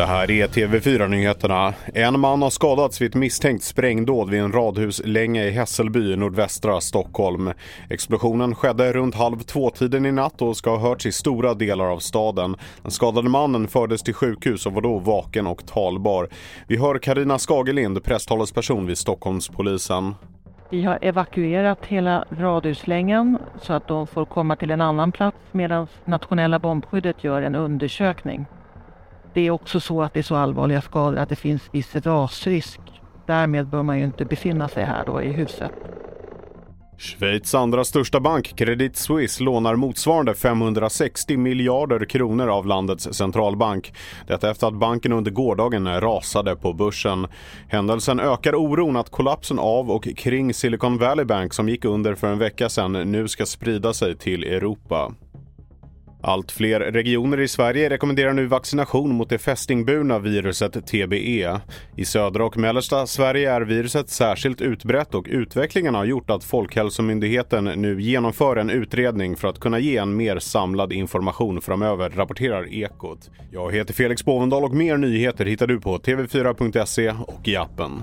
Det här är TV4-nyheterna. En man har skadats vid ett misstänkt sprängdåd vid en radhuslänga i Hässelby, i nordvästra Stockholm. Explosionen skedde runt halv två-tiden i natt och ska ha hörts i stora delar av staden. Den skadade mannen fördes till sjukhus och var då vaken och talbar. Vi hör Karina Skagelind, presstalesperson vid Stockholmspolisen. Vi har evakuerat hela radhuslängan så att de får komma till en annan plats medan nationella bombskyddet gör en undersökning. Det är också så att det är så allvarliga skador att det finns viss rasrisk. Därmed bör man ju inte befinna sig här då i huset. Schweiz andra största bank, Credit Suisse, lånar motsvarande 560 miljarder kronor av landets centralbank. Detta efter att banken under gårdagen rasade på börsen. Händelsen ökar oron att kollapsen av och kring Silicon Valley Bank som gick under för en vecka sedan nu ska sprida sig till Europa. Allt fler regioner i Sverige rekommenderar nu vaccination mot det fästingburna viruset TBE. I södra och mellersta Sverige är viruset särskilt utbrett och utvecklingen har gjort att Folkhälsomyndigheten nu genomför en utredning för att kunna ge en mer samlad information framöver, rapporterar Ekot. Jag heter Felix Bovendal och mer nyheter hittar du på tv4.se och i appen.